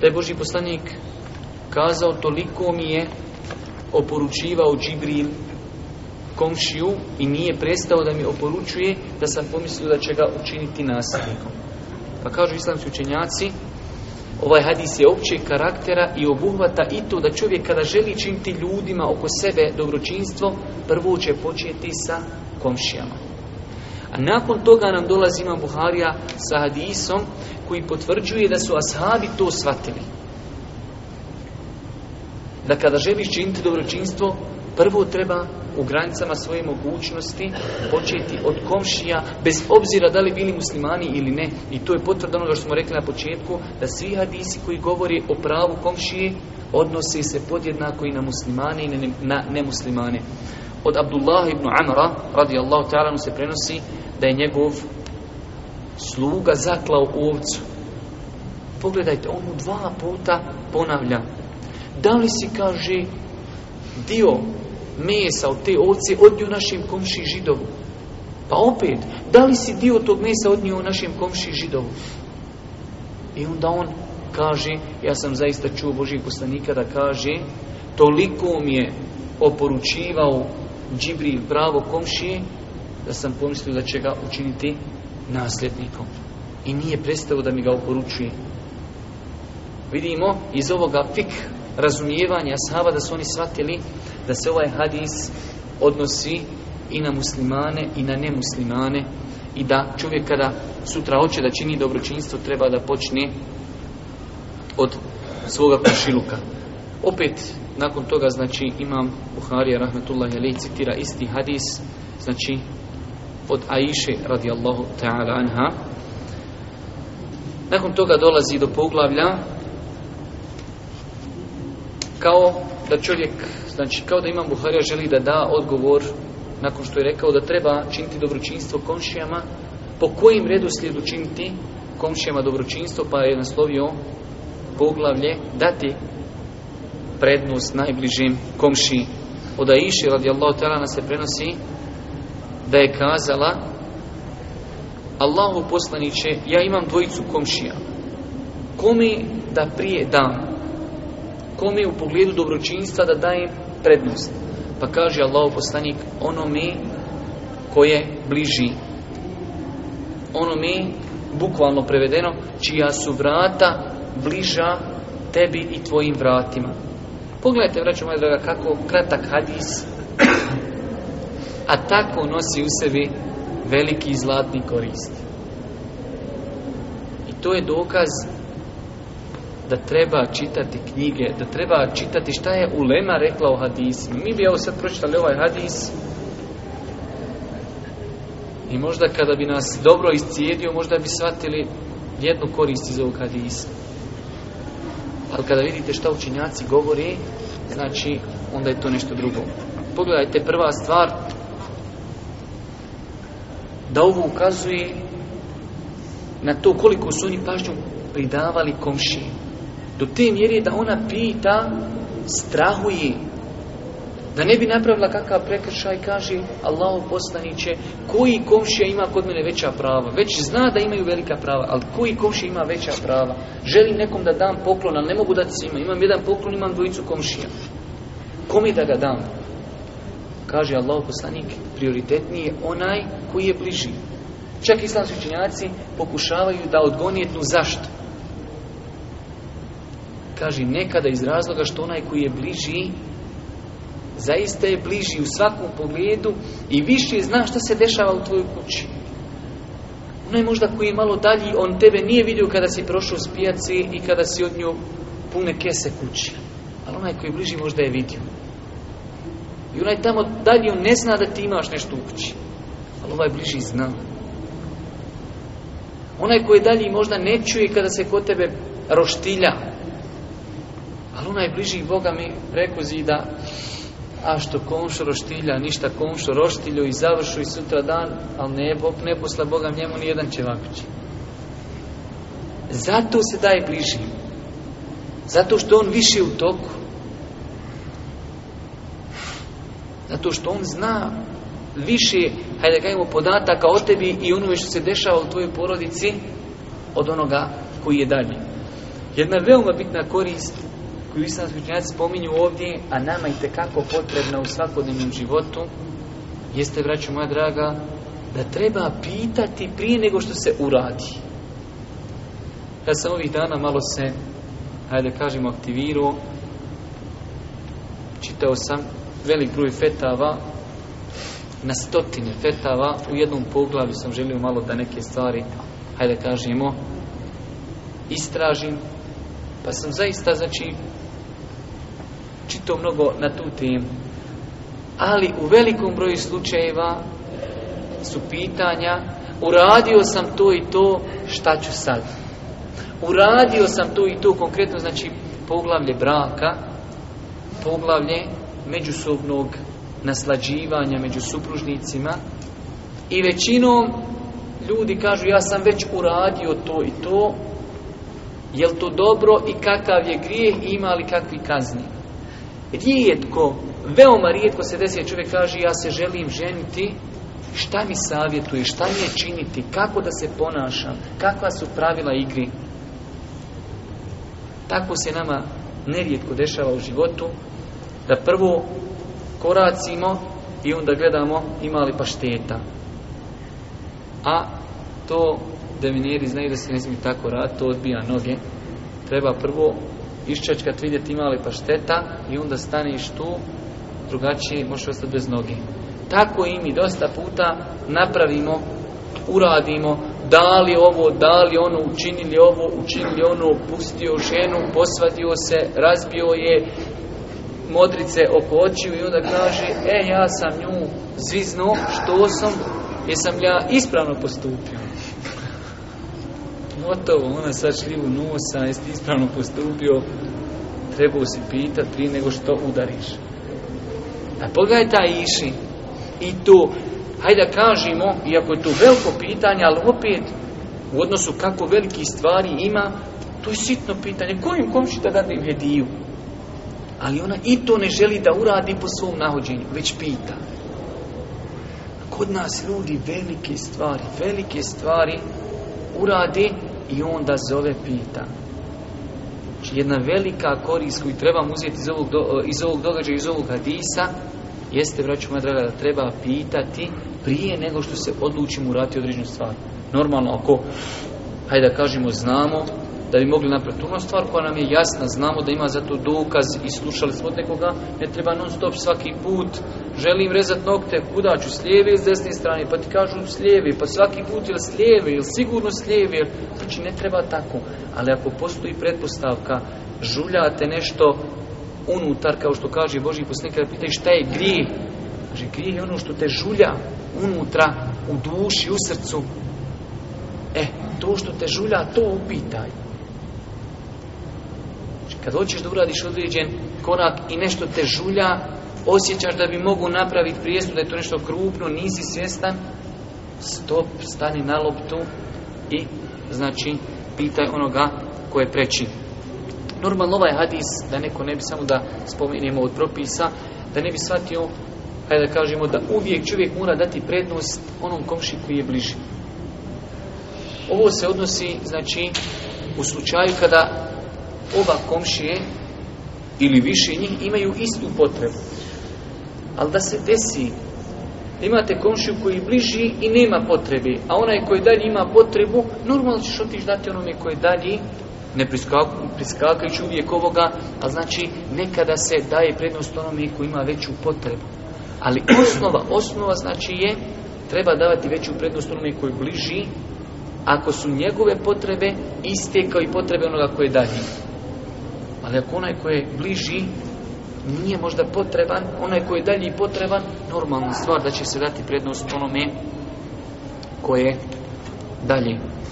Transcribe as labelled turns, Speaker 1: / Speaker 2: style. Speaker 1: da je Boži poslanik kazao toliko mi je oporučivao Džibril komšiju i nije prestao da mi oporučuje da sam pomislio da će ga učiniti nasilnikom. Pa kažu islamski učenjaci, ovaj hadis je općeg karaktera i obuhvata i to da čovjek kada želi činiti ljudima oko sebe dobročinstvo, prvo će početi sa komšijama nakon toga nam dolazi Imam Buharija sa hadisom koji potvrđuje da su ashabi to shvatili. Da kada želiš činiti dobročinstvo, prvo treba u granicama svoje mogućnosti početi od komšija, bez obzira da li bili muslimani ili ne. I to je potvrda onoga što smo rekli na početku, da svi hadisi koji govori o pravu komšije odnose se podjednako i na muslimane i na nemuslimane. Od Abdullah ibn Amra, radijallahu ta'ala, se prenosi da je njegov sluga zaklao ovcu. Pogledajte, on mu dva puta ponavlja. Da li si, kaže, dio mesa od te ovce odnio našim komši židovu? Pa opet, da li si dio tog mesa odnio našim komši židovu? I onda on kaže, ja sam zaista čuo Božih poslanika da kaže, toliko mi je oporučivao Džibril, bravo komšije, da sam pomislio da će ga učiniti nasljednikom. I nije prestao da mi ga oporučuje. Vidimo iz ovoga fik razumijevanja sahaba da su oni shvatili da se ovaj hadis odnosi i na muslimane i na nemuslimane i da čovjek kada sutra hoće da čini dobročinstvo treba da počne od svoga pošiluka. Opet, nakon toga, znači, imam Buharija, rahmetullahi alaih, citira isti hadis, znači, od Aiše, radijallahu ta'ala anha. Nakon toga dolazi do poglavlja kao da čovjek, znači kao da imam Buharija želi da da odgovor nakon što je rekao da treba činiti dobročinstvo komšijama, po kojim redu slijedu činiti komšijama dobročinstvo, pa je naslovio poglavlje dati prednost najbližim komši. Od Aiši radijallahu ta'ala se prenosi da je kazala Allahu poslaniće, ja imam dvojicu komšija. Kome da prije dam? Kome u pogledu dobročinstva da dajem prednost? Pa kaže Allahu poslanik onome koje bliži. ono mi bukvalno prevedeno, čija su vrata bliža tebi i tvojim vratima. Pogledajte, vraću moja draga, kako kratak hadis, a tako nosi u sebi veliki zlatni korist. I to je dokaz da treba čitati knjige, da treba čitati šta je Ulema rekla o hadisima. Mi bi evo sad pročitali ovaj hadis i možda kada bi nas dobro iscijedio, možda bi shvatili jednu korist iz ovog hadisa. Ali kada vidite šta učinjaci govore znači onda je to nešto drugo. Pogledajte prva stvar, da ovo ukazuje na to koliko su oni pažnju pridavali komši. Do te mjere da ona pita, strahuje da ne bi napravila kakav prekršaj, kaže Allah poslaniće, koji komšija ima kod mene veća prava? Već zna da imaju velika prava, ali koji komšija ima veća prava? Želim nekom da dam poklon, ali ne mogu dati svima. Imam jedan poklon, imam dvojicu komšija. Kome da ga dam? Kaže Allah poslanik, prioritetniji je onaj koji je bliži. Čak islamski činjaci pokušavaju da odgonijetnu zašto. Kaži, nekada iz razloga što onaj koji je bliži zaista je bliži u svakom pogledu i više zna što se dešava u tvojoj kući. Onaj možda koji je malo dalji, on tebe nije vidio kada si prošao s pijaci i kada si nju pune kese kući. Ali onaj koji je bliži možda je vidio. I onaj tamo dalji, on ne zna da ti imaš nešto u kući. Ali ovaj bliži zna. Onaj koji je dalji možda ne čuje kada se kod tebe roštilja. Ali onaj bliži Boga mi rekozi zida a što komšo roštilja, ništa komšo roštilju i završu i sutra dan, ali ne, Bog ne posla Boga njemu ni jedan ćevapić. Zato se daje bliži. Zato što on više u toku. Zato što on zna više, hajde imamo podataka o tebi i onome što se dešava u tvojoj porodici od onoga koji je dalje. Jedna veoma bitna korist koju islamski učenjaci spominju ovdje, a nama i tekako potrebna u svakodnevnom životu, jeste, vraću moja draga, da treba pitati prije nego što se uradi. Ja sam ovih dana malo se, hajde kažemo, aktivirao, čitao sam velik broj fetava, na stotine fetava, u jednom poglavlju sam želio malo da neke stvari, hajde kažemo, istražim, pa sam zaista, znači, čito mnogo na tu temu. Ali u velikom broju slučajeva su pitanja uradio sam to i to, šta ću sad? Uradio sam to i to, konkretno znači poglavlje braka, poglavlje međusobnog naslađivanja među supružnicima i većinom ljudi kažu ja sam već uradio to i to, jel to dobro i kakav je grijeh ima li kakvi kazni? rijetko, veoma rijetko se desi čovjek kaže ja se želim ženiti, šta mi savjetuje, šta mi je činiti, kako da se ponašam, kakva su pravila igri. Tako se nama nerijetko dešava u životu, da prvo koracimo i onda gledamo ima li šteta A to devineri znaju da se ne smije tako rad, to odbija noge. Treba prvo iščačkat, vidjeti ima li pašteta i onda staniš tu, drugačije možeš ostati bez noge. Tako i mi dosta puta napravimo, uradimo, da li ovo, da li ono, učinili ovo, učinili ono, opustio ženu, posvadio se, razbio je modrice oko očiju i onda kaže, e ja sam nju zvizno što sam, jesam ja ispravno postupio gotovo, ona sad šljivu nosa, jesi ispravno postupio, trebao si pitat prije nego što udariš. A pogledaj ta iši. I to, hajde da kažemo, iako je to veliko pitanje, ali opet, u odnosu kako veliki stvari ima, to je sitno pitanje. Kojim komšita dati hediju? Ali ona i to ne želi da uradi po svom nahođenju, već pita. Kod nas ljudi velike stvari, velike stvari uradi i onda zove pita. Znači jedna velika korist koju trebamo uzeti iz ovog, e, iz ovog događaja, iz ovog hadisa, jeste, vraćamo, moja draga, da treba pitati prije nego što se odlučimo uraditi određenu stvar. Normalno, ako, hajde da kažemo, znamo da bi mogli napraviti ono stvar koja nam je jasna, znamo da ima za to dokaz i slušali smo od nekoga, ne treba non stop svaki put želim rezat nokte, kuda ću, s lijeve ili s desne strane, pa ti kažu s lijeve, pa svaki put ili s lijeve, ili sigurno s lijeve, znači ne treba tako, ali ako postoji pretpostavka, žuljate nešto unutar, kao što kaže Boži posljednik, kada pitaš šta je grijeh, Znači je ono što te žulja unutra, u duši, u srcu, e, to što te žulja, to upitaj. Znači, kad hoćeš da uradiš određen korak i nešto te žulja, osjećaš da bi mogu napraviti prijestup, da je to nešto krupno, nisi svjestan, stop, stani na loptu i znači pitaj onoga koje je preči. Normalno ovaj hadis, da neko ne bi samo da spomenemo od propisa, da ne bi shvatio, hajde da kažemo, da uvijek čovjek mora dati prednost onom komši koji je bliži. Ovo se odnosi, znači, u slučaju kada oba komšije ili više njih imaju istu potrebu. Ali da se desi, imate komšiju koji je bliži i nema potrebe, a onaj koji dalje ima potrebu, normalno ćeš otići dati onome koji dalje, ne priskakajući uvijek ovoga, a znači nekada se daje prednost onome koji ima veću potrebu. Ali osnova, osnova znači je, treba davati veću prednost onome koji bliži, ako su njegove potrebe iste kao i potrebe onoga koje je dalje. Ali ako onaj koji je bliži, nije možda potreban, onaj koji je dalji potreban, normalna stvar da će se dati prednost onome koje je dalje.